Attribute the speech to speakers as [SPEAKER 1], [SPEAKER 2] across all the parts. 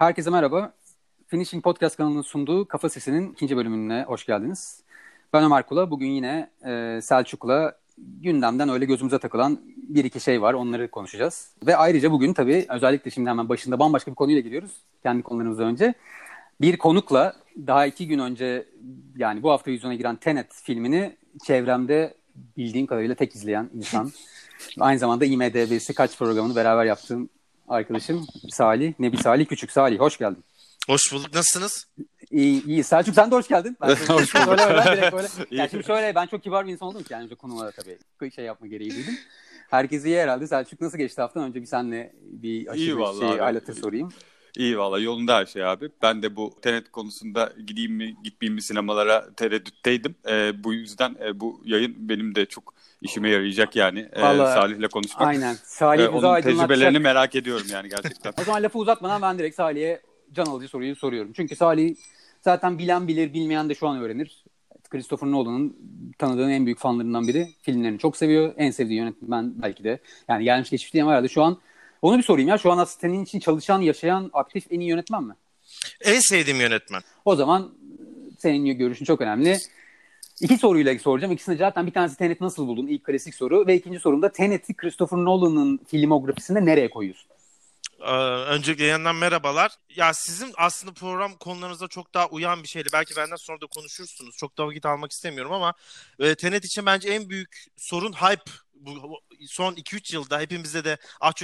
[SPEAKER 1] Herkese merhaba. Finishing Podcast kanalının sunduğu Kafa Sesi'nin ikinci bölümüne hoş geldiniz. Ben Ömer Kula. Bugün yine e, Selçuk'la gündemden öyle gözümüze takılan bir iki şey var. Onları konuşacağız. Ve ayrıca bugün tabii özellikle şimdi hemen başında bambaşka bir konuyla giriyoruz. Kendi konularımızdan önce. Bir konukla daha iki gün önce yani bu hafta yüzüne giren Tenet filmini çevremde bildiğim kadarıyla tek izleyen insan. Aynı zamanda IMDB'si kaç programını beraber yaptığım arkadaşım Salih. Nebi Salih Küçük. Salih hoş geldin.
[SPEAKER 2] Hoş bulduk. Nasılsınız?
[SPEAKER 1] İyi, iyi. Selçuk sen de hoş geldin. Ben hoş bulduk. Öyle, öyle, direkt böyle. Ya şimdi şöyle ben çok kibar bir insan oldum ki yani önce konuma tabii şey yapma gereği duydum. Herkes iyi herhalde. Selçuk nasıl geçti haftan? Önce bir senle bir aşırı şey aletı sorayım.
[SPEAKER 3] İyi valla yolunda her şey abi. Ben de bu Tenet konusunda gideyim mi gitmeyeyim mi sinemalara tereddütteydim. Ee, bu yüzden e, bu yayın benim de çok işime yarayacak yani e, Salih'le konuşmak.
[SPEAKER 1] Aynen. Salih
[SPEAKER 3] e, onun tecrübelerini merak ediyorum yani gerçekten.
[SPEAKER 1] o zaman lafı uzatmadan ben direkt Salih'e can alıcı soruyu soruyorum. Çünkü Salih zaten bilen bilir bilmeyen de şu an öğrenir. Christopher Nolan'ın tanıdığın en büyük fanlarından biri. Filmlerini çok seviyor. En sevdiği yönetmen belki de. Yani gelmiş geçmiş diyemem herhalde şu an. Onu bir sorayım ya. Şu an senin için çalışan, yaşayan, aktif en iyi yönetmen mi?
[SPEAKER 2] En sevdiğim yönetmen.
[SPEAKER 1] O zaman senin görüşün çok önemli. İki soruyla soracağım. İkisini zaten bir tanesi Tenet nasıl buldun? İlk klasik soru. Ve ikinci sorumda Tenet'i Christopher Nolan'ın filmografisinde nereye koyuyorsun?
[SPEAKER 2] Ee, öncelikle yanından merhabalar. Ya sizin aslında program konularınıza çok daha uyan bir şeydi. Belki benden sonra da konuşursunuz. Çok da vakit almak istemiyorum ama e, Tenet için bence en büyük sorun hype bu son 2-3 yılda hepimizde de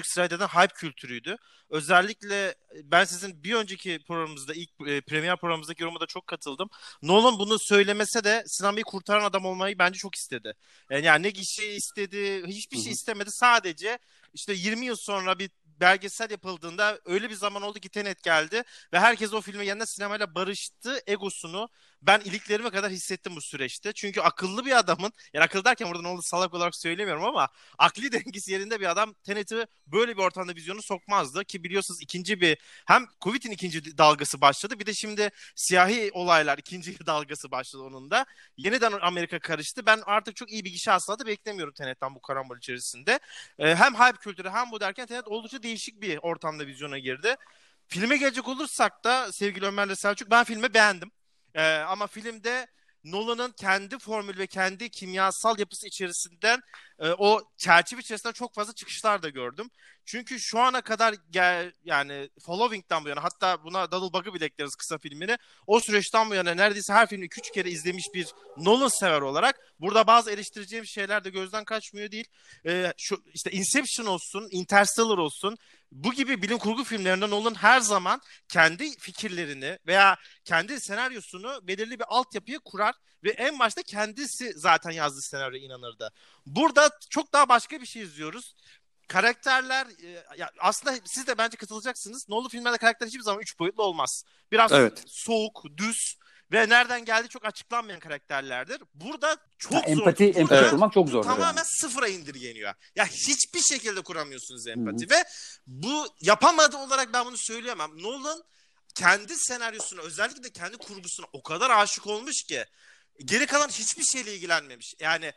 [SPEAKER 2] sırayla eden hype kültürüydü. Özellikle ben sizin bir önceki programımızda ilk e, premier programımızdaki yoruma da çok katıldım. Nolan bunu söylemese de sinemayı kurtaran adam olmayı bence çok istedi. Yani, yani ne gişe istedi, hiçbir şey istemedi. Sadece işte 20 yıl sonra bir belgesel yapıldığında öyle bir zaman oldu ki Tenet geldi ve herkes o filme yanında sinemayla barıştı. Egosunu ben iliklerime kadar hissettim bu süreçte. Çünkü akıllı bir adamın, yani akıllı derken burada ne oldu salak olarak söylemiyorum ama akli dengesi yerinde bir adam Tenet'i böyle bir ortamda vizyonu sokmazdı. Ki biliyorsunuz ikinci bir, hem Covid'in ikinci dalgası başladı bir de şimdi siyahi olaylar ikinci dalgası başladı onun da. Yeniden Amerika karıştı. Ben artık çok iyi bir gişe hasılatı beklemiyorum Tenet'ten bu karambol içerisinde. Ee, hem hype kültürü hem bu derken Tenet oldukça değişik bir ortamda vizyona girdi. Filme gelecek olursak da sevgili Ömer'le Selçuk ben filmi beğendim. Ee, ama filmde Nolan'ın kendi formül ve kendi kimyasal yapısı içerisinden e, o çerçeve içerisinde çok fazla çıkışlar da gördüm. Çünkü şu ana kadar gel, yani Following'den bu yana hatta buna Double Bug'ı bile ekleriz kısa filmini. O süreçten bu yana neredeyse her filmi 2-3 kere izlemiş bir Nolan sever olarak burada bazı eleştireceğim şeyler de gözden kaçmıyor değil. Ee, şu işte Inception olsun, Interstellar olsun bu gibi bilim kurgu filmlerinde Nolan her zaman kendi fikirlerini veya kendi senaryosunu belirli bir altyapıya kurar ve en başta kendisi zaten yazdığı senaryoya inanırdı. Burada çok daha başka bir şey izliyoruz karakterler e, ya aslında siz de bence katılacaksınız. Nolan filmlerde karakter hiçbir zaman üç boyutlu olmaz. Biraz evet. soğuk, düz ve nereden geldi çok açıklanmayan karakterlerdir. Burada çok ya,
[SPEAKER 1] zor. Empati, empati kurmak çok zor.
[SPEAKER 2] Tamamen yani. sıfıra indirgeniyor. Ya hiçbir şekilde kuramıyorsunuz empati Hı-hı. ve bu yapamadı olarak ben bunu söyleyemem. Nolan kendi senaryosuna özellikle de kendi kurgusuna o kadar aşık olmuş ki geri kalan hiçbir şeyle ilgilenmemiş. Yani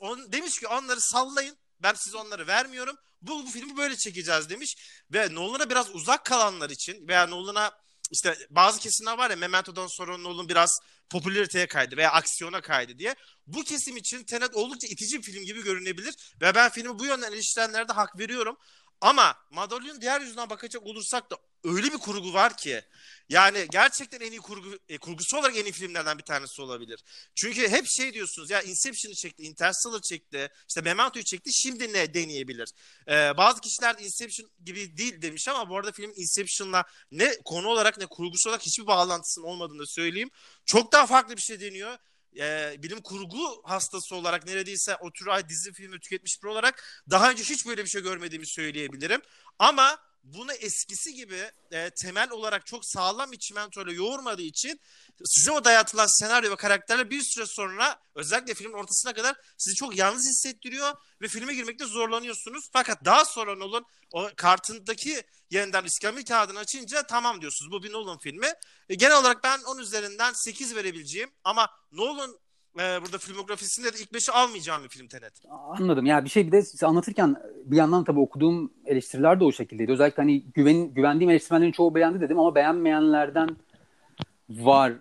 [SPEAKER 2] on, demiş ki onları sallayın ben size onları vermiyorum. Bu, bu filmi böyle çekeceğiz demiş. Ve Nolan'a biraz uzak kalanlar için veya Nolan'a işte bazı kesimler var ya Memento'dan sonra Nolan biraz popülariteye kaydı veya aksiyona kaydı diye. Bu kesim için Tenet oldukça itici bir film gibi görünebilir ve ben filmi bu yönden eleştirenlere de hak veriyorum. Ama Madalyon'un diğer yüzünden bakacak olursak da öyle bir kurgu var ki yani gerçekten en iyi kurgu e, kurgusu olarak en iyi filmlerden bir tanesi olabilir. Çünkü hep şey diyorsunuz ya Inception'ı çekti, Interstellar çekti, işte Memento'yu çekti. Şimdi ne deneyebilir? Ee, bazı kişiler Inception gibi değil demiş ama bu arada film Inception'la ne konu olarak ne kurgusu olarak hiçbir bağlantısının olmadığını söyleyeyim. Çok daha farklı bir şey deniyor e, bilim kurgu hastası olarak neredeyse o tür dizi filmi tüketmiş bir olarak daha önce hiç böyle bir şey görmediğimi söyleyebilirim. Ama bunu eskisi gibi e, temel olarak çok sağlam bir çimentoyla yoğurmadığı için size o dayatılan senaryo ve karakterler bir süre sonra özellikle filmin ortasına kadar sizi çok yalnız hissettiriyor ve filme girmekte zorlanıyorsunuz. Fakat daha sonra Nolan o kartındaki yeniden iskambil kağıdını açınca tamam diyorsunuz bu bir Nolan filmi. E, genel olarak ben onun üzerinden 8 verebileceğim ama Nolan e, burada filmografisinde de ilk beşi almayacağım bir film Tenet.
[SPEAKER 1] Anladım. Ya bir şey bir de size anlatırken bir yandan tabii okuduğum eleştiriler de o şekildeydi. Özellikle hani güven, güvendiğim eleştirmenlerin çoğu beğendi dedim ama beğenmeyenlerden var.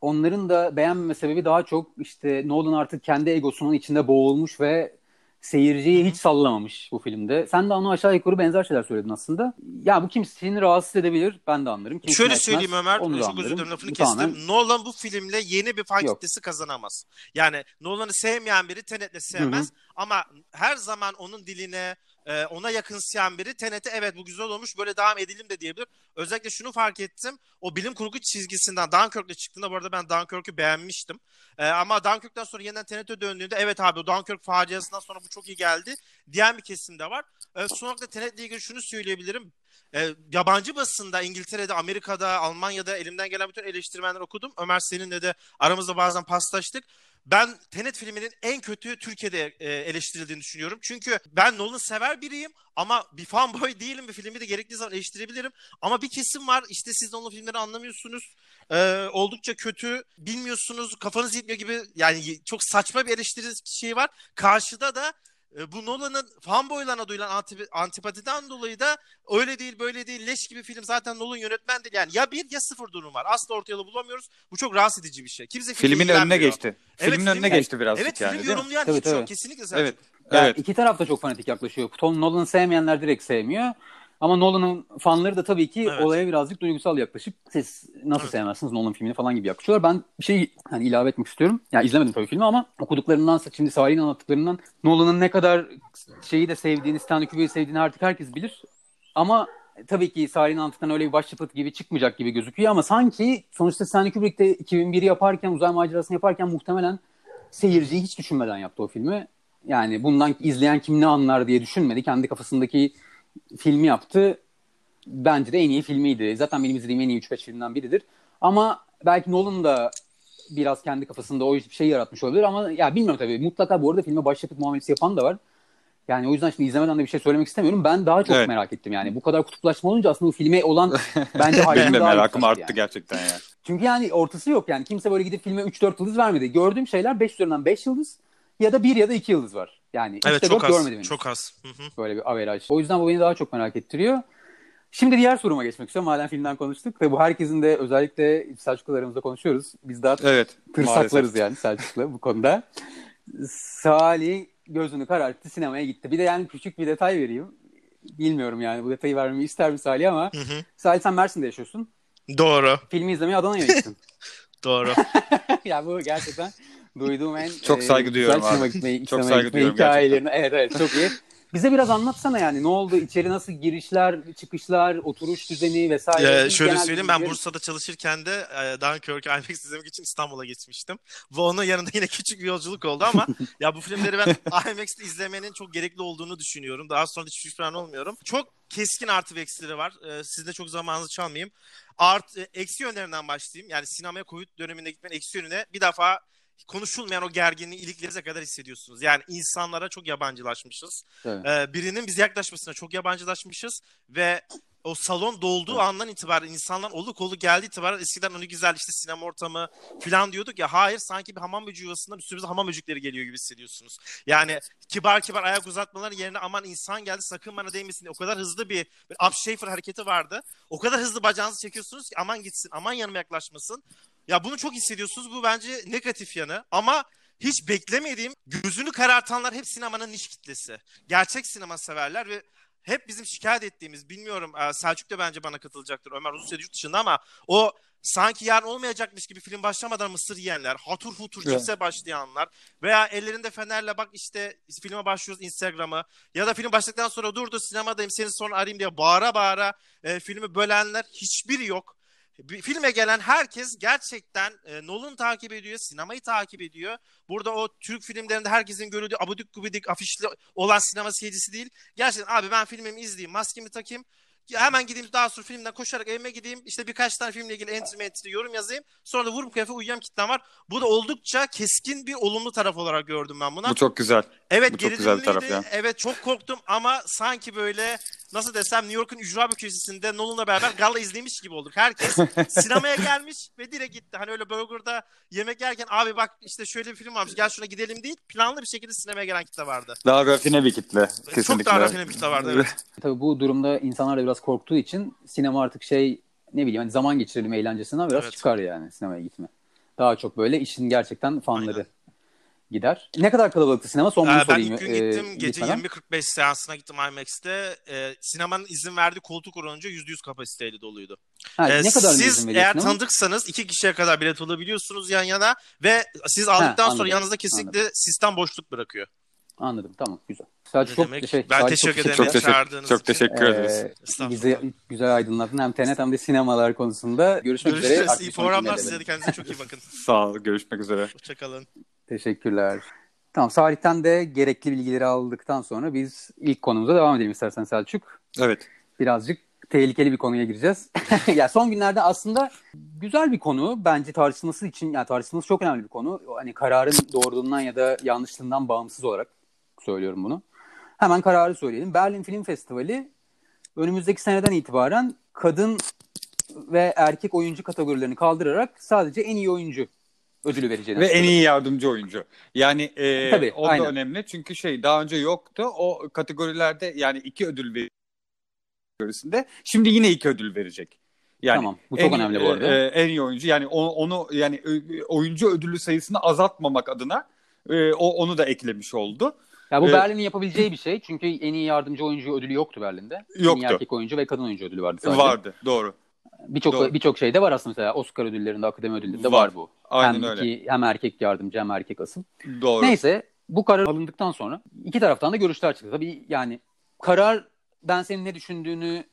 [SPEAKER 1] Onların da beğenmeme sebebi daha çok işte Nolan artık kendi egosunun içinde boğulmuş ve seyirciyi hiç sallamamış bu filmde. Sen de onu aşağı yukarı benzer şeyler söyledin aslında. Ya bu kimsini rahatsız edebilir. Ben de anlarım. Kimsini
[SPEAKER 2] Şöyle
[SPEAKER 1] etmez,
[SPEAKER 2] söyleyeyim Ömer.
[SPEAKER 1] onu
[SPEAKER 2] Çok özür dilerim lafını kestim.
[SPEAKER 1] tamamen-
[SPEAKER 2] Nolan bu filmle yeni bir fan kitlesi kazanamaz. Yani Nolan'ı sevmeyen biri Tenet'le sevmez. Ama her zaman onun diline e, ona yakınsayan biri Tenet'e evet bu güzel olmuş böyle devam edelim de diyebilir. Özellikle şunu fark ettim. O bilim kurgu çizgisinden Dunkirk'le çıktığında bu arada ben Dunkirk'ü beğenmiştim. E, ama Dunkirk'ten sonra yeniden Tenet'e döndüğünde evet abi o Dunkirk faciasından sonra bu çok iyi geldi diyen bir kesim de var. E, son olarak da Tenet'le ilgili şunu söyleyebilirim. E, yabancı basında İngiltere'de, Amerika'da, Almanya'da elimden gelen bütün eleştirmenler okudum. Ömer seninle de aramızda bazen paslaştık. Ben Tenet filminin en kötü Türkiye'de e, eleştirildiğini düşünüyorum. Çünkü ben Nolan sever biriyim ama bir fanboy değilim. Bir filmi de gerektiği zaman eleştirebilirim. Ama bir kesim var işte siz Nolan filmleri anlamıyorsunuz. E, oldukça kötü, bilmiyorsunuz, kafanız yetmiyor gibi yani çok saçma bir eleştiri şeyi var. Karşıda da bu Nolan'ın fanboylarına duyulan antipatiden dolayı da öyle değil böyle değil leş gibi film zaten Nolan yönetmen değil. Yani ya bir ya sıfır durum var. Asla orta yolu bulamıyoruz. Bu çok rahatsız edici bir şey. Kimse
[SPEAKER 3] Filmin önüne geçti.
[SPEAKER 2] Evet,
[SPEAKER 3] Filmin
[SPEAKER 2] film-
[SPEAKER 3] önüne geçti birazcık
[SPEAKER 2] Evet
[SPEAKER 3] yani
[SPEAKER 2] film yorumlayan
[SPEAKER 1] Tabii,
[SPEAKER 2] hiç yok.
[SPEAKER 1] tabii.
[SPEAKER 2] Kesinlikle Selçuk.
[SPEAKER 3] Evet.
[SPEAKER 1] Ya
[SPEAKER 3] Evet.
[SPEAKER 1] iki taraf da çok fanatik yaklaşıyor. Tom Nolan'ı sevmeyenler direkt sevmiyor. Ama Nolan'ın fanları da tabii ki
[SPEAKER 2] Evet.
[SPEAKER 1] olaya birazcık duygusal yaklaşıp siz nasıl
[SPEAKER 2] Evet.
[SPEAKER 1] sevmezsiniz Nolan filmini falan gibi yaklaşıyorlar. Ben bir şey hani ilave etmek istiyorum. Ya izlemedim tabii filmi ama okuduklarından şimdi Salih'in anlattıklarından Nolan'ın ne kadar şeyi de sevdiğini, Stanley Kubrick'i sevdiğini artık herkes bilir. Ama tabii ki Salih'in anlattıktan öyle bir başyapıt gibi çıkmayacak gibi gözüküyor ama sanki sonuçta Stanley Kubrick de 2001'i yaparken, uzay macerasını yaparken muhtemelen seyirciyi hiç düşünmeden yaptı o filmi. Yani bundan izleyen kim ne anlar diye düşünmedi. Kendi kafasındaki filmi yaptı. Bence de en iyi filmiydi. Zaten benim izlediğim en iyi 3-5 filmden biridir. Ama belki Nolan da biraz kendi kafasında o şey yaratmış olabilir ama ya bilmiyorum tabii. Mutlaka bu arada filme başyapıt muamelesi yapan da var. Yani o yüzden şimdi izlemeden de bir şey söylemek istemiyorum. Ben daha çok
[SPEAKER 3] Evet.
[SPEAKER 1] merak ettim yani. Bu kadar kutuplaşma olunca aslında bu filme olan bence
[SPEAKER 3] Benim de merakım arttı
[SPEAKER 1] yani.
[SPEAKER 3] gerçekten ya.
[SPEAKER 1] Çünkü yani ortası yok yani. Kimse böyle gidip filme 3-4 yıldız vermedi. Gördüğüm şeyler 5 üzerinden 5 yıldız ya da 1 ya da 2 yıldız var. Yani
[SPEAKER 2] Evet
[SPEAKER 1] 3'te
[SPEAKER 2] çok
[SPEAKER 1] 4
[SPEAKER 2] az.
[SPEAKER 1] görmedim henüz.
[SPEAKER 2] Çok az. Hı hı.
[SPEAKER 1] Böyle bir averaj. O yüzden bu beni daha çok merak ettiriyor. Şimdi diğer soruma geçmek istiyorum. Madem filmden konuştuk. Ve bu herkesin de özellikle Selçuklularımızla konuşuyoruz. Biz daha
[SPEAKER 3] Evet.
[SPEAKER 1] tırsaklarız
[SPEAKER 3] maalesef.
[SPEAKER 1] yani Selçuklu bu konuda. Salih gözünü kararttı sinemaya gitti. Bir de yani küçük bir detay vereyim. Bilmiyorum yani bu detayı vermemi ister mi Salih ama
[SPEAKER 2] Hı hı.
[SPEAKER 1] Salih sen Mersin'de yaşıyorsun.
[SPEAKER 2] Doğru.
[SPEAKER 1] Filmi izlemeye Adana'ya gittin.
[SPEAKER 2] Doğru.
[SPEAKER 1] ya bu gerçekten duyduğum en
[SPEAKER 3] Çok saygı
[SPEAKER 1] güzel
[SPEAKER 3] duyuyorum abi.
[SPEAKER 1] gitmeyi,
[SPEAKER 3] Çok saygı
[SPEAKER 1] gitme
[SPEAKER 3] duyuyorum
[SPEAKER 1] hikayelerini. Evet evet çok iyi. Bize biraz anlatsana yani ne oldu? İçeri nasıl girişler, çıkışlar, oturuş düzeni vesaire.
[SPEAKER 2] Ee, şöyle söyleyeyim ben Bursa'da çalışırken de e, Dunkirk IMAX izlemek için İstanbul'a geçmiştim. Ve onun yanında yine küçük bir yolculuk oldu ama ya bu filmleri ben IMAX'te izlemenin çok gerekli olduğunu düşünüyorum. Daha sonra hiç pişman olmuyorum. Çok keskin artı ve eksileri var. Ee, siz de çok zamanınızı çalmayayım. Art, e, eksi yönlerinden başlayayım. Yani sinemaya Covid döneminde gitmenin eksi yönüne bir defa konuşulmayan o gerginliği iliklerinize kadar hissediyorsunuz. Yani insanlara çok yabancılaşmışız.
[SPEAKER 1] Evet.
[SPEAKER 2] Ee, birinin bize yaklaşmasına çok yabancılaşmışız ve o salon dolduğu andan itibaren insanlar oluk oluk geldiği itibaren eskiden onu güzel işte sinema ortamı falan diyorduk ya hayır sanki bir hamam böceği yuvasında üstümüze hamam böcekleri geliyor gibi hissediyorsunuz. Yani kibar kibar ayak uzatmaları yerine aman insan geldi sakın bana değmesin diye o kadar hızlı bir, bir up Schaefer hareketi vardı. O kadar hızlı bacağınızı çekiyorsunuz ki aman gitsin aman yanıma yaklaşmasın. Ya bunu çok hissediyorsunuz bu bence negatif yanı ama hiç beklemediğim gözünü karartanlar hep sinemanın niş kitlesi. Gerçek sinema severler ve hep bizim şikayet ettiğimiz bilmiyorum e, Selçuk da bence bana katılacaktır Ömer süredir yurt dışında ama o sanki yarın olmayacakmış gibi film başlamadan mısır yiyenler, hatur hutur
[SPEAKER 1] Evet.
[SPEAKER 2] cipse başlayanlar veya ellerinde fenerle bak işte filme başlıyoruz Instagram'ı ya da film başladıktan sonra dur dur sinemadayım seni sonra arayayım diye bağıra bağıra e, filmi bölenler hiçbiri yok. Filme gelen herkes gerçekten e, Nolan takip ediyor, sinemayı takip ediyor. Burada o Türk filmlerinde herkesin gördüğü abudik gubidik afişli olan sinema seyircisi değil. Gerçekten abi ben filmimi izleyeyim, maskemi takayım. Ya hemen gideyim daha sonra filmden koşarak evime gideyim. İşte birkaç tane filmle ilgili entry entry yorum yazayım. Sonra da vurup kıyafet uyuyam kitlem var. Bu da oldukça keskin bir olumlu taraf olarak gördüm ben buna.
[SPEAKER 3] Bu çok güzel.
[SPEAKER 2] Evet
[SPEAKER 3] Bu çok güzel bir taraf ya.
[SPEAKER 2] Evet çok korktum ama sanki böyle nasıl desem New York'un ücra bir köşesinde Nolan'la beraber gala izlemiş gibi olduk. Herkes sinemaya gelmiş ve direkt gitti. Hani öyle burgerda yemek yerken abi bak işte şöyle bir film varmış gel şuna gidelim değil. Planlı bir şekilde sinemaya gelen kitle vardı.
[SPEAKER 3] Daha rafine bir kitle. Kesinlikle.
[SPEAKER 2] Çok daha rafine bir kitle vardı evet.
[SPEAKER 1] Tabii bu durumda insanlar da biraz korktuğu için sinema artık şey ne bileyim hani zaman geçirelim eğlencesinden biraz
[SPEAKER 2] Evet.
[SPEAKER 1] çıkar yani sinemaya gitme. Daha çok böyle işin gerçekten fanları
[SPEAKER 2] Aynen.
[SPEAKER 1] gider. Ne kadar kalabalıktı sinema? Son bunu
[SPEAKER 2] Ee, ben
[SPEAKER 1] sorayım.
[SPEAKER 2] ilk gün
[SPEAKER 1] e,
[SPEAKER 2] gittim gece
[SPEAKER 1] gitmeden.
[SPEAKER 2] 20.45 seansına gittim IMAX'te. Ee, sinemanın izin verdiği koltuk oranınca %100 kapasiteyle doluydu.
[SPEAKER 1] Ha,
[SPEAKER 2] Ee,
[SPEAKER 1] ne kadar
[SPEAKER 2] siz eğer
[SPEAKER 1] sinema?
[SPEAKER 2] tanıdıksanız iki kişiye kadar bilet alabiliyorsunuz yan yana ve siz aldıktan sonra
[SPEAKER 1] anladım,
[SPEAKER 2] yanınızda kesinlikle sistem boşluk bırakıyor.
[SPEAKER 1] Anladım tamam güzel. Selçuk
[SPEAKER 2] Ne
[SPEAKER 1] çok
[SPEAKER 2] demek?
[SPEAKER 1] şey,
[SPEAKER 2] Ben teşekkür
[SPEAKER 1] çok
[SPEAKER 2] ederim.
[SPEAKER 3] Çok teşekkür,
[SPEAKER 2] çağırdığınız
[SPEAKER 3] çok teşekkür ederiz.
[SPEAKER 1] Ee, bizi güzel aydınlattın hem tenet hem de sinemalar konusunda. Görüşmek üzere.
[SPEAKER 2] Görüşürüz. İyi programlar size de kendinize çok iyi bakın.
[SPEAKER 3] Sağ ol. Görüşmek üzere.
[SPEAKER 2] Hoşçakalın.
[SPEAKER 1] Teşekkürler. Tamam Salih'ten de gerekli bilgileri aldıktan sonra biz ilk konumuza devam edelim istersen Selçuk.
[SPEAKER 3] Evet.
[SPEAKER 1] Birazcık tehlikeli bir konuya gireceğiz. ya son günlerde aslında güzel bir konu bence tartışılması için yani tartışılması çok önemli bir konu. Hani kararın doğruluğundan ya da yanlışlığından bağımsız olarak söylüyorum bunu. Hemen kararı söyleyelim. Berlin Film Festivali önümüzdeki seneden itibaren kadın ve erkek oyuncu kategorilerini kaldırarak sadece en iyi oyuncu ödülü vereceğini
[SPEAKER 3] Ve en iyi yardımcı oyuncu. Yani e,
[SPEAKER 1] Tabii,
[SPEAKER 3] o da
[SPEAKER 1] aynen.
[SPEAKER 3] önemli. Çünkü şey daha önce yoktu. O kategorilerde yani iki ödül kategorisinde. Şimdi yine iki ödül verecek. Yani
[SPEAKER 1] Tamam, bu çok
[SPEAKER 3] en-
[SPEAKER 1] önemli bu arada.
[SPEAKER 3] e, en iyi oyuncu yani onu, onu yani ö- oyuncu ödülü sayısını azaltmamak adına e, o onu da eklemiş oldu.
[SPEAKER 1] Ya bu
[SPEAKER 3] Ee,
[SPEAKER 1] Berlin'in yapabileceği bir şey. Çünkü en iyi yardımcı oyuncu ödülü yoktu Berlin'de. En iyi
[SPEAKER 3] Yoktu.
[SPEAKER 1] erkek oyuncu ve kadın oyuncu ödülü vardı sadece.
[SPEAKER 3] Vardı. Doğru.
[SPEAKER 1] Birçok birçok şeyde var aslında mesela Oscar ödüllerinde, akademi ödüllerinde
[SPEAKER 3] Var.
[SPEAKER 1] var, bu.
[SPEAKER 3] Aynen
[SPEAKER 1] hem
[SPEAKER 3] öyle.
[SPEAKER 1] Iki, hem erkek yardımcı hem erkek asıl.
[SPEAKER 3] Doğru.
[SPEAKER 1] Neyse bu karar alındıktan sonra iki taraftan da görüşler çıktı. Tabii yani karar ben senin ne düşündüğünü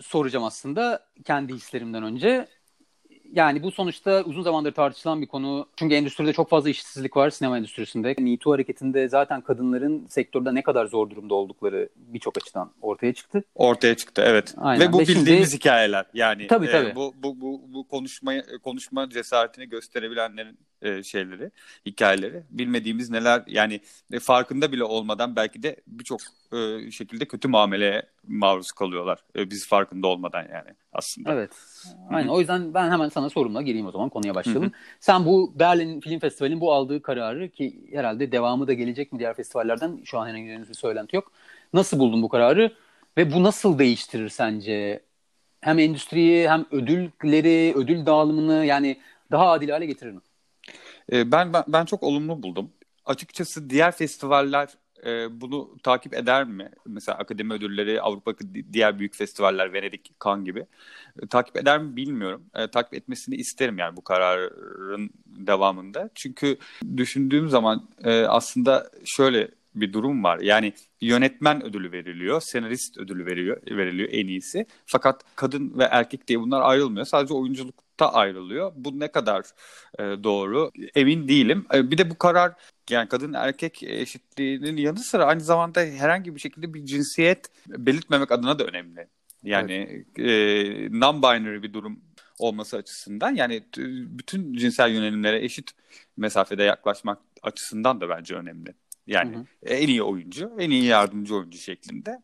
[SPEAKER 1] soracağım aslında kendi hislerimden önce. Yani bu sonuçta uzun zamandır tartışılan bir konu. Çünkü endüstride çok fazla işsizlik var sinema endüstrisinde. Me Too hareketinde zaten kadınların sektörde ne kadar zor durumda oldukları birçok açıdan ortaya çıktı.
[SPEAKER 3] Ortaya çıktı evet.
[SPEAKER 1] Aynen.
[SPEAKER 3] Ve bu
[SPEAKER 1] Ve şimdi-
[SPEAKER 3] bildiğimiz hikayeler. Yani
[SPEAKER 1] Tabii,
[SPEAKER 3] e,
[SPEAKER 1] tabii.
[SPEAKER 3] bu bu bu bu konuşmayı konuşma cesaretini gösterebilenlerin e, şeyleri, hikayeleri. Bilmediğimiz neler yani e, farkında bile olmadan belki de birçok e, şekilde kötü muameleye maruz kalıyorlar. E, biz farkında olmadan yani aslında.
[SPEAKER 1] Evet. Aynen. O yüzden ben hemen sana sorumla gireyim o zaman konuya başlayalım.
[SPEAKER 3] Hı hı.
[SPEAKER 1] Sen bu Berlin Film Festivali'nin bu aldığı kararı ki herhalde devamı da gelecek mi diğer festivallerden şu an herhangi bir söylenti yok. Nasıl buldun bu kararı ve bu nasıl değiştirir sence hem endüstriyi hem ödülleri, ödül dağılımını yani daha adil hale getirir mi?
[SPEAKER 3] E, ben, ben ben çok olumlu buldum. Açıkçası diğer festivaller e, bunu takip eder mi? Mesela akademi ödülleri, Avrupa'daki di- diğer büyük festivaller, Venedik, Cannes gibi. E, takip eder mi bilmiyorum. E, takip etmesini isterim yani bu kararın devamında. Çünkü düşündüğüm zaman e, aslında şöyle bir durum var. Yani yönetmen ödülü veriliyor, senarist ödülü veriliyor, veriliyor en iyisi. Fakat kadın ve erkek diye bunlar ayrılmıyor. Sadece oyunculukta ayrılıyor. Bu ne kadar e, doğru emin değilim. E, bir de bu karar yani kadın erkek eşitliğinin yanı sıra aynı zamanda herhangi bir şekilde bir cinsiyet belirtmemek adına da önemli. Yani e, non-binary bir durum olması açısından yani bütün cinsel yönelimlere eşit mesafede yaklaşmak açısından da bence önemli. Yani
[SPEAKER 1] Hı hı.
[SPEAKER 3] en iyi oyuncu, en iyi yardımcı oyuncu şeklinde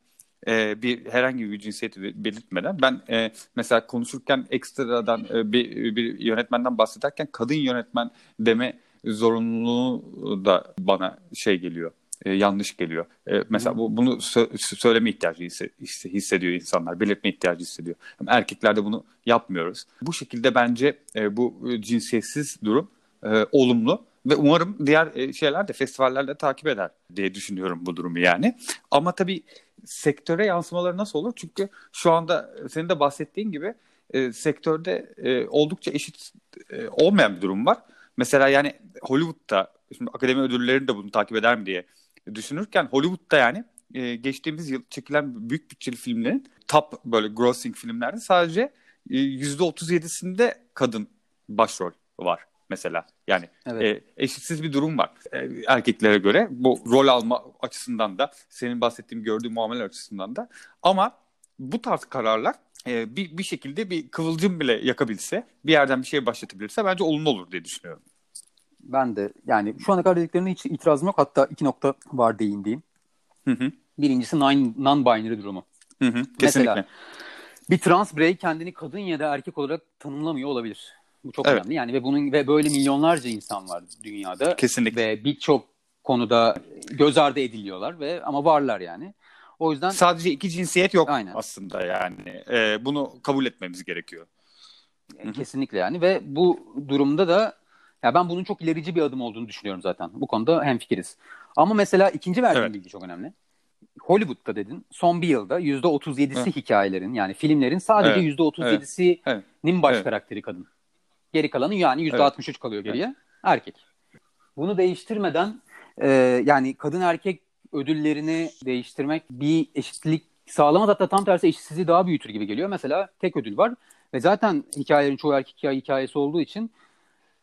[SPEAKER 3] e, bir herhangi bir cinsiyeti be- belirtmeden ben e, mesela konuşurken ekstradan e, bir, bir yönetmenden bahsederken kadın yönetmen deme zorunluluğu da bana şey geliyor. e, yanlış geliyor. E, mesela bu, bunu sö- söyleme ihtiyacı hisse- hisse- hissediyor insanlar. Belirtme ihtiyacı hissediyor. Erkeklerde bunu yapmıyoruz. Bu şekilde bence e, bu e, cinsiyetsiz durum e, olumlu ve umarım diğer e, şeyler de festivaller de takip eder diye düşünüyorum bu durumu yani. Ama tabii sektöre yansımaları nasıl olur? Çünkü şu anda senin de bahsettiğin gibi e, sektörde e, oldukça eşit e, olmayan bir durum var. Mesela yani Hollywood'da şimdi akademi ödülleri de bunu takip eder mi diye düşünürken Hollywood'da yani e, geçtiğimiz yıl çekilen büyük bütçeli filmlerin top böyle grossing filmlerde sadece e, %37'sinde kadın başrol var mesela. Yani
[SPEAKER 1] Evet.
[SPEAKER 3] e, eşitsiz bir durum var e, erkeklere göre. Bu rol alma açısından da senin bahsettiğin gördüğün muamele açısından da. Ama bu tarz kararlar e, bir, bir şekilde bir kıvılcım bile yakabilse, bir yerden bir şey başlatabilirse bence olumlu olur diye düşünüyorum.
[SPEAKER 1] Ben de yani şu ana kadar dediklerine hiç itirazım yok. Hatta iki nokta var değindiğim.
[SPEAKER 3] Hı hı.
[SPEAKER 1] Birincisi non-binary durumu.
[SPEAKER 3] Hı hı, kesinlikle.
[SPEAKER 1] Mesela bir trans birey kendini kadın ya da erkek olarak tanımlamıyor olabilir. Bu çok
[SPEAKER 3] Evet.
[SPEAKER 1] önemli. Yani ve bunun ve böyle milyonlarca insan var dünyada
[SPEAKER 3] Kesinlikle.
[SPEAKER 1] ve birçok konuda göz ardı ediliyorlar ve ama varlar yani. O yüzden
[SPEAKER 3] Sadece iki cinsiyet yok
[SPEAKER 1] Aynen.
[SPEAKER 3] aslında yani. E, bunu kabul etmemiz gerekiyor. hı.
[SPEAKER 1] kesinlikle yani ve bu durumda da ya ben bunun çok ilerici bir adım olduğunu düşünüyorum zaten. Bu konuda hemfikiriz. Ama mesela ikinci verdiğim
[SPEAKER 3] Evet.
[SPEAKER 1] bilgi çok önemli. Hollywood'da dedin son bir yılda %37'si
[SPEAKER 3] Evet.
[SPEAKER 1] hikayelerin yani filmlerin sadece
[SPEAKER 3] Evet.
[SPEAKER 1] %37'sinin
[SPEAKER 3] Evet.
[SPEAKER 1] baş
[SPEAKER 3] Evet.
[SPEAKER 1] karakteri kadın. Geri kalanı yani %63 kalıyor geriye erkek. Bunu değiştirmeden e, yani kadın erkek ödüllerini değiştirmek bir eşitlik sağlamaz hatta tam tersi eşitsizliği daha büyütür gibi geliyor. Mesela tek ödül var ve zaten hikayelerin çoğu erkek hikaye hikayesi olduğu için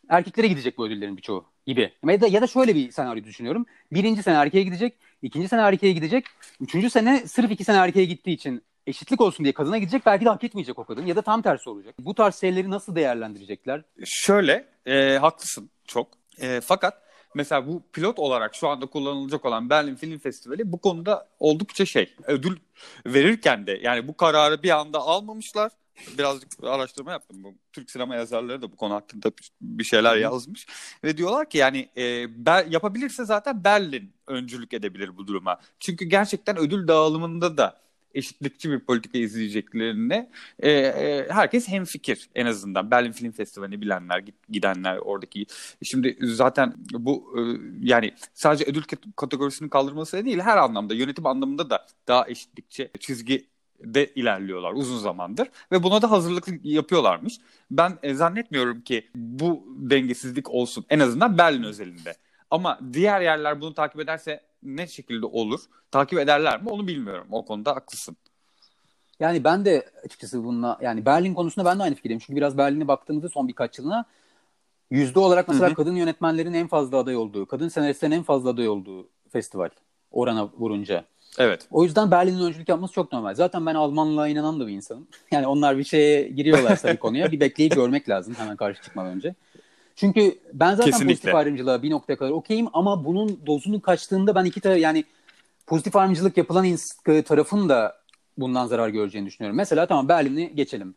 [SPEAKER 1] erkeklere gidecek bu ödüllerin birçoğu gibi. Ya da, ya da şöyle bir senaryo düşünüyorum. Birinci sene erkeğe gidecek, ikinci sene erkeğe gidecek, üçüncü sene sırf iki sene erkeğe gittiği için eşitlik olsun diye kadına gidecek belki de hak etmeyecek o kadın ya da tam tersi olacak. Bu tarz şeyleri nasıl değerlendirecekler?
[SPEAKER 3] Şöyle, e, haklısın çok. E, fakat mesela bu pilot olarak şu anda kullanılacak olan Berlin Film Festivali bu konuda oldukça şey. Ödül verirken de yani bu kararı bir anda almamışlar. Birazcık araştırma yaptım. Bu Türk sinema yazarları da bu konu hakkında bir şeyler yazmış. Ve diyorlar ki yani e, Ber- yapabilirse zaten Berlin öncülük edebilir bu duruma. Çünkü gerçekten ödül dağılımında da eşitlikçi bir politika izleyeceklerine e, e, herkes hemfikir en azından. Berlin Film Festivali'ni bilenler, gidenler oradaki. Şimdi zaten bu e, yani sadece ödül kat- kategorisinin kaldırması değil her anlamda yönetim anlamında da daha eşitlikçi çizgi de ilerliyorlar uzun zamandır ve buna da hazırlık yapıyorlarmış. Ben e, zannetmiyorum ki bu dengesizlik olsun en azından Berlin özelinde. Ama diğer yerler bunu takip ederse ne şekilde olur? Takip ederler mi onu bilmiyorum. O konuda haklısın.
[SPEAKER 1] Yani ben de açıkçası bununla yani Berlin konusunda ben de aynı fikirdeyim. Çünkü biraz Berlin'e baktığımızda son birkaç yılına yüzde olarak mesela
[SPEAKER 3] Hı hı.
[SPEAKER 1] kadın yönetmenlerin en fazla aday olduğu, kadın senaristlerin en fazla aday olduğu festival orana vurunca.
[SPEAKER 3] Evet.
[SPEAKER 1] O yüzden Berlin'in öncülük yapması çok normal. Zaten ben Almanlığa inanan da bir insanım. Yani onlar bir şeye giriyorlarsa bir konuya bir bekleyip görmek lazım hemen karşı çıkmadan önce. Çünkü ben zaten
[SPEAKER 3] Kesinlikle.
[SPEAKER 1] pozitif ayrımcılığa bir noktaya kadar okeyim ama bunun dozunu kaçtığında ben iki tane yani pozitif ayrımcılık yapılan tarafın da bundan zarar göreceğini düşünüyorum. Mesela tamam Berlin'i geçelim.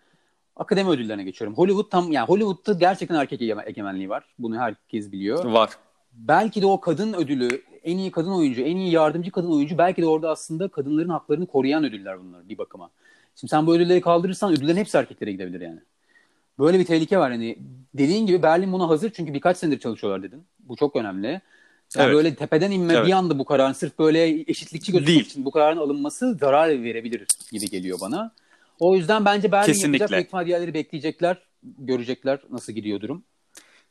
[SPEAKER 1] Akademi ödüllerine geçiyorum. Hollywood tam yani Hollywood'da gerçekten erkek ege- egemenliği var. Bunu herkes biliyor
[SPEAKER 3] Var.
[SPEAKER 1] belki de o kadın ödülü en iyi kadın oyuncu, en iyi yardımcı kadın oyuncu belki de orada aslında kadınların haklarını koruyan ödüller bunlar bir bakıma. Şimdi sen bu ödülleri kaldırırsan ödüllerin hepsi erkeklere gidebilir yani. Böyle bir tehlike var hani dediğin gibi Berlin buna hazır çünkü birkaç senedir çalışıyorlar dedin. Bu çok önemli. Yani
[SPEAKER 3] Evet.
[SPEAKER 1] böyle tepeden inme
[SPEAKER 3] Evet.
[SPEAKER 1] bir anda bu kararın sırf böyle eşitlikçi gözükmek
[SPEAKER 3] Değil.
[SPEAKER 1] için bu kararın alınması zarar verebilir gibi geliyor bana. O yüzden bence Berlin
[SPEAKER 3] Kesinlikle.
[SPEAKER 1] yapacak ihtimal diğerleri bekleyecekler, görecekler nasıl gidiyor durum.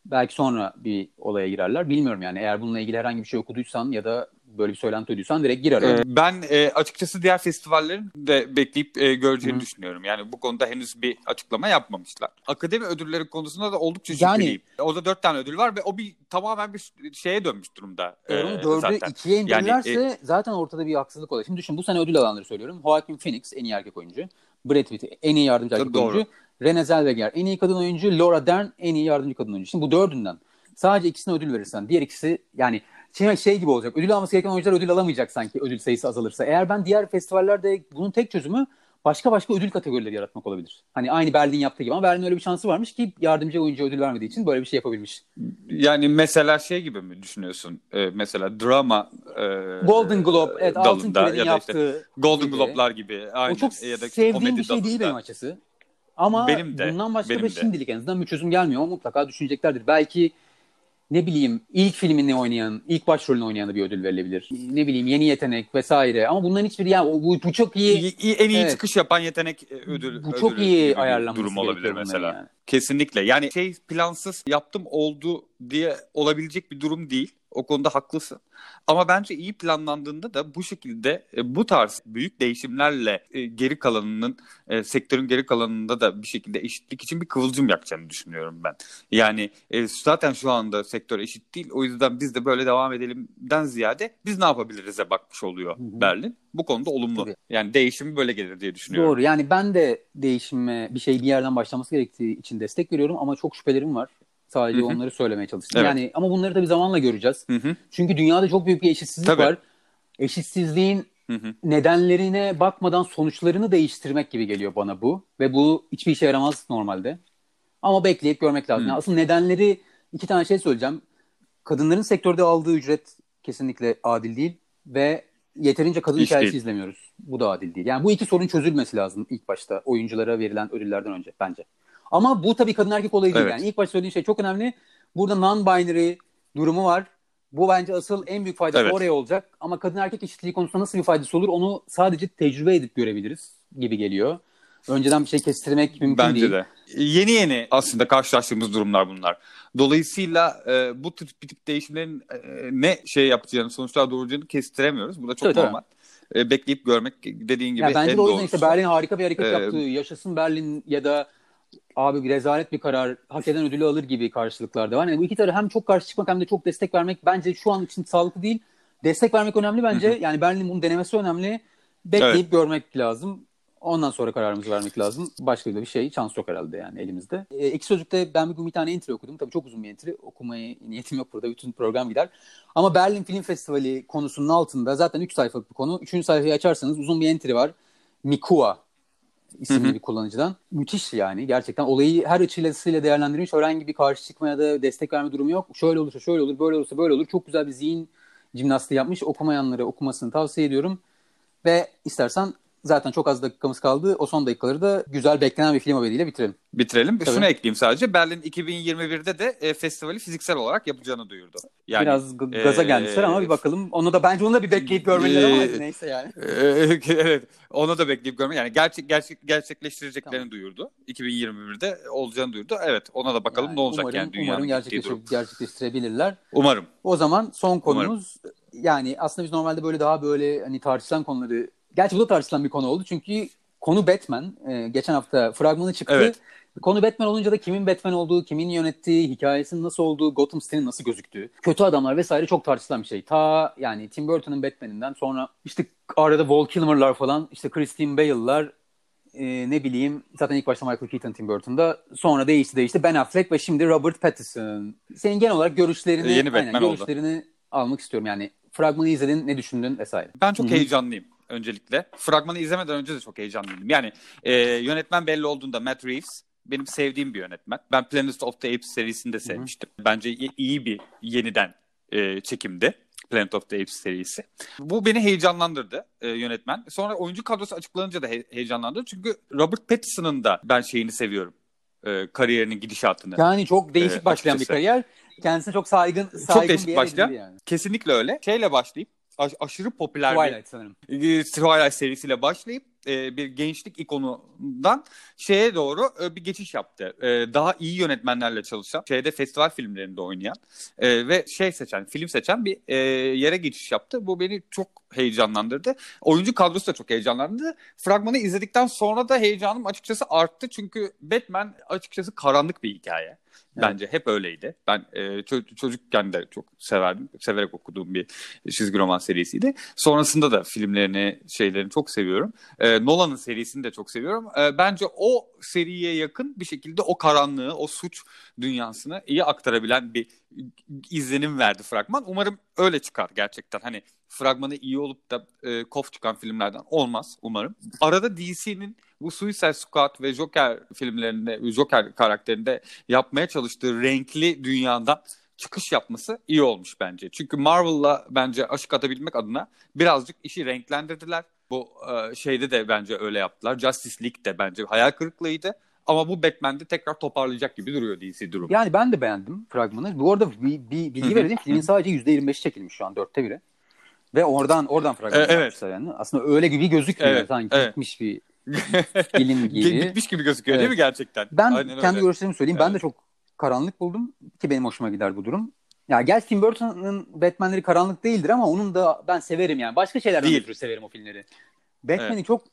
[SPEAKER 1] Belki sonra bir olaya girerler. Bilmiyorum yani eğer bununla ilgili herhangi bir şey okuduysan ya da böyle bir söylenti duyduysan direkt girer.
[SPEAKER 3] Ee, ben e, açıkçası diğer festivallerin de bekleyip e, göreceğini
[SPEAKER 1] Hı.
[SPEAKER 3] düşünüyorum. Yani bu konuda henüz bir açıklama yapmamışlar. Akademi ödülleri konusunda da oldukça
[SPEAKER 1] Yani-
[SPEAKER 3] şüpheliyim. Orada dört tane ödül var ve o bir tamamen bir şeye dönmüş durumda. E,
[SPEAKER 1] onu dördü
[SPEAKER 3] zaten.
[SPEAKER 1] ikiye indirirlerse
[SPEAKER 3] Yani,
[SPEAKER 1] zaten ortada bir haksızlık oluyor. Şimdi düşün bu sene ödül alanları söylüyorum. Joaquin Phoenix en iyi erkek oyuncu. Brad Pitt en iyi yardımcı erkek
[SPEAKER 3] Doğru.
[SPEAKER 1] oyuncu. Renée Zellweger en iyi kadın oyuncu. Laura Dern en iyi yardımcı kadın oyuncu. Şimdi bu dördünden sadece ikisine ödül verirsen diğer ikisi yani şey, şey gibi olacak. Ödül alması gereken oyuncular ödül alamayacak sanki ödül sayısı azalırsa. Eğer ben diğer festivallerde bunun tek çözümü başka başka ödül kategorileri yaratmak olabilir. Hani aynı Berlin yaptığı gibi ama Berlin öyle bir şansı varmış ki yardımcı oyuncuya ödül vermediği için böyle bir şey yapabilmiş.
[SPEAKER 3] yani mesela şey gibi mi düşünüyorsun? E, mesela drama e,
[SPEAKER 1] Golden Globe, evet Altın
[SPEAKER 3] dalında
[SPEAKER 1] Küre'nin
[SPEAKER 3] ya da işte
[SPEAKER 1] yaptığı
[SPEAKER 3] Golden
[SPEAKER 1] gibi.
[SPEAKER 3] Globe'lar gibi. Aynen.
[SPEAKER 1] O çok
[SPEAKER 3] ya da
[SPEAKER 1] sevdiğim bir şey değil
[SPEAKER 3] dalında.
[SPEAKER 1] benim açısı. Ama
[SPEAKER 3] Benim de,
[SPEAKER 1] bundan başka
[SPEAKER 3] benim
[SPEAKER 1] bir
[SPEAKER 3] de.
[SPEAKER 1] şimdilik en azından bir çözüm gelmiyor. Mutlaka düşüneceklerdir. Belki ne bileyim ilk filmini oynayan, ilk başrolünü oynayana bir ödül verilebilir. Ne bileyim yeni yetenek vesaire. Ama bunların hiçbiri yani bu, bu çok iyi.
[SPEAKER 3] İyi- iyi- en iyi
[SPEAKER 1] Evet.
[SPEAKER 3] çıkış yapan yetenek e, ödül
[SPEAKER 1] Bu çok
[SPEAKER 3] ödülü
[SPEAKER 1] iyi ayarlanması
[SPEAKER 3] durum olabilir mesela.
[SPEAKER 1] yani.
[SPEAKER 3] Kesinlikle. Yani şey plansız yaptım oldu diye olabilecek bir durum değil. O konuda haklısın. Ama bence iyi planlandığında da bu şekilde e, bu tarz büyük değişimlerle e, geri kalanının e, sektörün geri kalanında da bir şekilde eşitlik için bir kıvılcım yakacağını düşünüyorum ben. Yani zaten şu anda sektör eşit değil. O yüzden biz de böyle devam edelimden ziyade biz ne yapabiliriz'e bakmış oluyor Hı-hı. Berlin. Bu konuda olumlu. Tabii. Yani değişimi böyle gelir diye düşünüyorum.
[SPEAKER 1] Doğru. Yani ben de değişime bir şey bir yerden başlaması gerektiği için destek veriyorum ama çok şüphelerim var. Sadece Hı-hı. onları söylemeye çalıştım. Evet. Yani ama bunları tabii zamanla göreceğiz. Hı-hı. Çünkü dünyada çok büyük bir eşitsizlik tabii. var. Eşitsizliğin Hı-hı. nedenlerine bakmadan sonuçlarını değiştirmek gibi geliyor bana bu ve bu hiçbir işe yaramaz normalde. Ama bekleyip görmek lazım. Asıl nedenleri iki tane şey söyleyeceğim. Kadınların sektörde aldığı ücret kesinlikle adil değil ve yeterince kadın İş hikayesi değil. izlemiyoruz. Bu da adil değil. Yani bu iki sorun çözülmesi lazım ilk başta oyunculara verilen ödüllerden önce bence. Ama bu tabii kadın erkek olayı değil. Evet. Yani ilk başta söylediğin şey çok önemli. Burada non-binary durumu var. Bu bence asıl en büyük faydası evet. oraya olacak. Ama kadın erkek eşitliği konusunda nasıl bir faydası olur onu sadece tecrübe edip görebiliriz gibi geliyor. Önceden bir şey kestirmek mümkün
[SPEAKER 3] Bence
[SPEAKER 1] değil.
[SPEAKER 3] de. Yeni yeni aslında karşılaştığımız durumlar bunlar. Dolayısıyla e, bu tip, tip değişimlerin e, ne şey yapacağını, sonuçlar doğuracağını kestiremiyoruz. Bu da çok evet, normal. Evet. E, bekleyip görmek dediğin gibi ya
[SPEAKER 1] bence
[SPEAKER 3] en
[SPEAKER 1] de o yüzden işte Berlin harika bir hareket ee, yaptı. Yaşasın Berlin ya da abi bir rezalet bir karar hak eden ödülü alır gibi karşılıklar da var. Yani bu iki tarafı hem çok karşı çıkmak hem de çok destek vermek bence şu an için sağlıklı değil. Destek vermek önemli bence. Yani Berlin bunun denemesi önemli. Bekleyip evet. görmek lazım. Ondan sonra kararımızı vermek lazım. Başka bir şey şans yok herhalde yani elimizde. E, iki sözlükte ben bugün bir tane entry okudum. Tabii çok uzun bir entry. Okumayı niyetim yok burada. Bütün program gider. Ama Berlin Film Festivali konusunun altında zaten 3 sayfalık bir konu. 3. sayfayı açarsanız uzun bir entry var. Mikua isimli Hı-hı. bir kullanıcıdan. Müthiş yani gerçekten olayı her açısıyla değerlendirilmiş. Herhangi bir karşı çıkma ya da destek verme durumu yok. Şöyle olursa şöyle olur, böyle olursa böyle olur. Çok güzel bir zihin jimnastiği yapmış. Okumayanlara okumasını tavsiye ediyorum. Ve istersen Zaten çok az dakikamız kaldı. O son dakikaları da güzel beklenen bir film haberiyle bitirelim.
[SPEAKER 3] Bitirelim. Tabii. Şunu ekleyeyim sadece. Berlin 2021'de de e, festivali fiziksel olarak yapacağını duyurdu.
[SPEAKER 1] Yani, Biraz gaza e, gelmişler ama bir bakalım. Onu da bence onu da bir bekleyip görmeliler e, ama neyse yani.
[SPEAKER 3] E, evet. Onu da bekleyip görmek. Yani gerçek, gerçek gerçekleştireceklerini tamam. duyurdu. 2021'de olacağını duyurdu. Evet. Ona da bakalım yani, ne olacak
[SPEAKER 1] umarım,
[SPEAKER 3] yani dünyanın
[SPEAKER 1] Umarım gerçekleştir, gerçekleştirebilirler.
[SPEAKER 3] Umarım.
[SPEAKER 1] O zaman son konumuz umarım. yani aslında biz normalde böyle daha böyle hani tartışılan konuları Gerçi bu da tartışılan bir konu oldu. Çünkü konu Batman. Ee, geçen hafta fragmanı çıktı. Evet. Konu Batman olunca da kimin Batman olduğu, kimin yönettiği, hikayesinin nasıl olduğu, Gotham City'nin nasıl gözüktüğü, kötü adamlar vesaire çok tartışılan bir şey. Ta yani Tim Burton'ın Batman'inden sonra işte arada Val Kilmer'lar falan, işte Christine Bale'lar, e, ne bileyim zaten ilk başta Michael Keaton Tim Burton'da sonra değişti değişti Ben Affleck ve şimdi Robert Pattinson. Senin genel olarak görüşlerini, Yeni Batman aynen, görüşlerini almak istiyorum yani. Fragmanı izledin, ne düşündün vesaire.
[SPEAKER 3] Ben çok Hı-hı. heyecanlıyım öncelikle. Fragmanı izlemeden önce de çok heyecanlıydım. Yani e, yönetmen belli olduğunda Matt Reeves benim sevdiğim bir yönetmen. Ben Planet of the Apes serisini de sevmiştim. Hı-hı. Bence iyi bir yeniden e, çekimdi. Planet of the Apes serisi. Bu beni heyecanlandırdı e, yönetmen. Sonra oyuncu kadrosu açıklanınca da he- heyecanlandırdı. Çünkü Robert Pattinson'ın da ben şeyini seviyorum. E, kariyerinin gidişatını.
[SPEAKER 1] Yani çok değişik e, başlayan bir kariyer. Kendisine çok saygın, saygın çok değişik bir başlayan. Yani.
[SPEAKER 3] Kesinlikle öyle. Şeyle başlayıp aş- aşırı popüler
[SPEAKER 1] Twilight bir sanırım.
[SPEAKER 3] Twilight serisiyle başlayıp e, bir gençlik ikonundan şeye doğru e, bir geçiş yaptı. E, daha iyi yönetmenlerle çalışan, şeyde festival filmlerinde oynayan e, ve şey seçen, film seçen bir e, yere geçiş yaptı. Bu beni çok heyecanlandırdı. Oyuncu kadrosu da çok heyecanlandırdı. Fragmanı izledikten sonra da heyecanım açıkçası arttı. Çünkü Batman açıkçası karanlık bir hikaye. Bence hep öyleydi. Ben e, ço- çocukken de çok severdim. Severek okuduğum bir çizgi roman serisiydi. Sonrasında da filmlerini, şeylerini çok seviyorum. E, Nolan'ın serisini de çok seviyorum. E, bence o seriye yakın bir şekilde o karanlığı, o suç dünyasını iyi aktarabilen bir izlenim verdi fragman. Umarım öyle çıkar gerçekten. Hani fragmanı iyi olup da e, kof çıkan filmlerden olmaz umarım. Arada DC'nin bu Suicide Squad ve Joker filmlerinde, Joker karakterinde yapmaya çalıştığı renkli dünyadan çıkış yapması iyi olmuş bence. Çünkü Marvel'la bence aşık atabilmek adına birazcık işi renklendirdiler. Bu e, şeyde de bence öyle yaptılar. Justice League de bence hayal kırıklığıydı. Ama bu Batman'de tekrar toparlayacak gibi duruyor DC durum.
[SPEAKER 1] Yani ben de beğendim fragmanı. Bu arada bir, bir bilgi vereyim. Filmin sadece %25'i çekilmiş şu an dörtte biri. Ve oradan oradan fragman e, evet. yani. Aslında öyle gibi gözükmüyor. Evet, Sanki evet. gitmiş bir film gibi.
[SPEAKER 3] Gitmiş gibi gözüküyor evet. değil mi gerçekten?
[SPEAKER 1] Ben Aynen kendi öyle. görüşlerimi söyleyeyim. Evet. Ben de çok karanlık buldum ki benim hoşuma gider bu durum. Ya gel Tim Burton'ın Batman'leri karanlık değildir ama onun da ben severim yani. Başka şeylerden
[SPEAKER 3] Değil.
[SPEAKER 1] ötürü severim o filmleri. Batman'i çok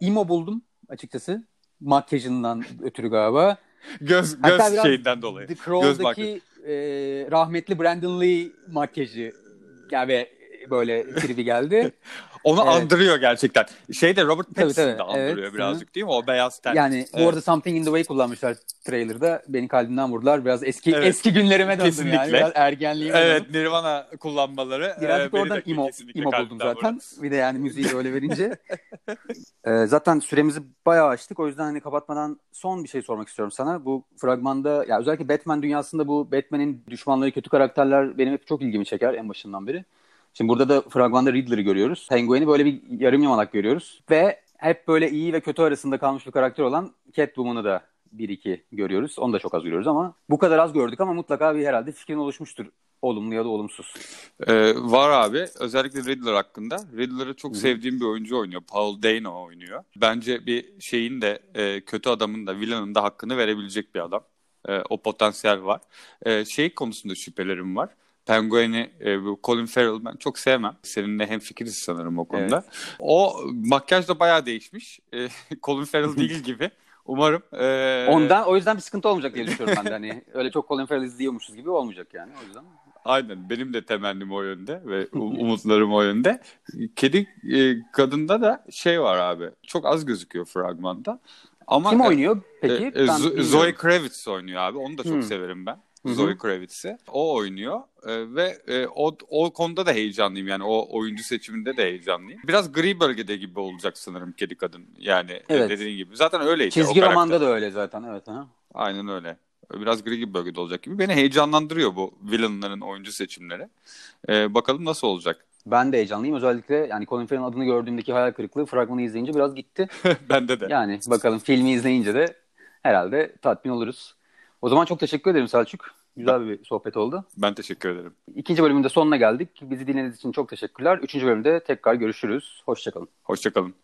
[SPEAKER 1] emo buldum açıkçası. Makyajından ötürü galiba.
[SPEAKER 3] Göz
[SPEAKER 1] Hatta
[SPEAKER 3] göz
[SPEAKER 1] biraz
[SPEAKER 3] şeyinden dolayı.
[SPEAKER 1] The Crow'daki e, rahmetli Brandon Lee makyajı yani böyle tribi geldi.
[SPEAKER 3] Onu
[SPEAKER 1] Evet.
[SPEAKER 3] andırıyor gerçekten. Şey de Robert Pattinson da andırıyor
[SPEAKER 1] Evet.
[SPEAKER 3] birazcık değil mi? O beyaz ten.
[SPEAKER 1] Yani bu
[SPEAKER 3] Evet.
[SPEAKER 1] arada Something in the Way kullanmışlar trailer'da. Beni kalbimden vurdular. Biraz eski
[SPEAKER 3] Evet.
[SPEAKER 1] eski günlerime döndüm
[SPEAKER 3] Kesinlikle.
[SPEAKER 1] yani. Biraz ergenliğime
[SPEAKER 3] Evet
[SPEAKER 1] döndüm.
[SPEAKER 3] Nirvana kullanmaları.
[SPEAKER 1] Birazcık
[SPEAKER 3] e,
[SPEAKER 1] oradan imo, imo buldum zaten.
[SPEAKER 3] vurdu.
[SPEAKER 1] Bir de yani müziği de öyle verince. Ee, zaten süremizi bayağı açtık. O yüzden hani kapatmadan son bir şey sormak istiyorum sana. Bu fragmanda ya özellikle Batman dünyasında bu Batman'in düşmanları kötü karakterler benim hep çok ilgimi çeker en başından beri. Şimdi burada da fragmanda Riddler'ı görüyoruz. Penguin'i böyle bir yarım yamalak görüyoruz. Ve hep böyle iyi ve kötü arasında kalmış bir karakter olan Catwoman'ı da bir iki görüyoruz. Onu da çok az görüyoruz ama bu kadar az gördük ama mutlaka bir herhalde fikrin oluşmuştur. Olumlu ya da olumsuz.
[SPEAKER 3] Ee, var abi. Özellikle Riddler hakkında. Riddler'ı çok
[SPEAKER 1] Hı hı.
[SPEAKER 3] sevdiğim bir oyuncu oynuyor. Paul Dano oynuyor. Bence bir şeyin de e, kötü adamın da villain'ın da hakkını verebilecek bir adam. E, o potansiyel var. E, şey konusunda şüphelerim var. Penguin'i e, Colin Farrell ben çok sevmem. Seninle hemfikiriz sanırım o konuda. O makyaj da bayağı değişmiş. E, Colin Farrell değil gibi. Umarım. e,
[SPEAKER 1] Ondan o yüzden bir sıkıntı olmayacak diye düşünüyorum ben de. Hani öyle çok Colin Farrell izliyormuşuz gibi olmayacak yani o yüzden.
[SPEAKER 3] Aynen benim de temennim o yönde ve umutlarım o yönde. Kedi e, kadında da şey var abi. Çok az gözüküyor fragmanda. Ama
[SPEAKER 1] Kim
[SPEAKER 3] e,
[SPEAKER 1] oynuyor peki?
[SPEAKER 3] e, e,
[SPEAKER 1] Ben.
[SPEAKER 3] Zoe Kravitz oynuyor abi. Onu da çok
[SPEAKER 1] Hmm.
[SPEAKER 3] severim ben. Zoe Kravitz'i. O oynuyor E, ve e, o, o konuda da heyecanlıyım yani o oyuncu seçiminde de heyecanlıyım. Biraz gri bölgede gibi olacak sanırım kedi kadın yani e,
[SPEAKER 1] Evet.
[SPEAKER 3] dediğin gibi. Zaten öyleydi.
[SPEAKER 1] Çizgi romanda da öyle zaten evet. Ha.
[SPEAKER 3] Aynen öyle. Biraz gri gibi bölgede olacak gibi. Beni heyecanlandırıyor bu villainların oyuncu seçimleri. Ee, bakalım nasıl olacak.
[SPEAKER 1] Ben de heyecanlıyım. Özellikle yani Colin Farrell'ın adını gördüğümdeki hayal kırıklığı fragmanı izleyince biraz gitti.
[SPEAKER 3] Bende de.
[SPEAKER 1] Yani bakalım filmi izleyince de herhalde tatmin oluruz. O zaman çok teşekkür ederim Selçuk. Güzel bir sohbet oldu.
[SPEAKER 3] Ben teşekkür ederim.
[SPEAKER 1] İkinci bölümün de sonuna geldik. Bizi dinlediğiniz için çok teşekkürler. Üçüncü bölümde tekrar görüşürüz. Hoşçakalın.
[SPEAKER 3] Hoşçakalın.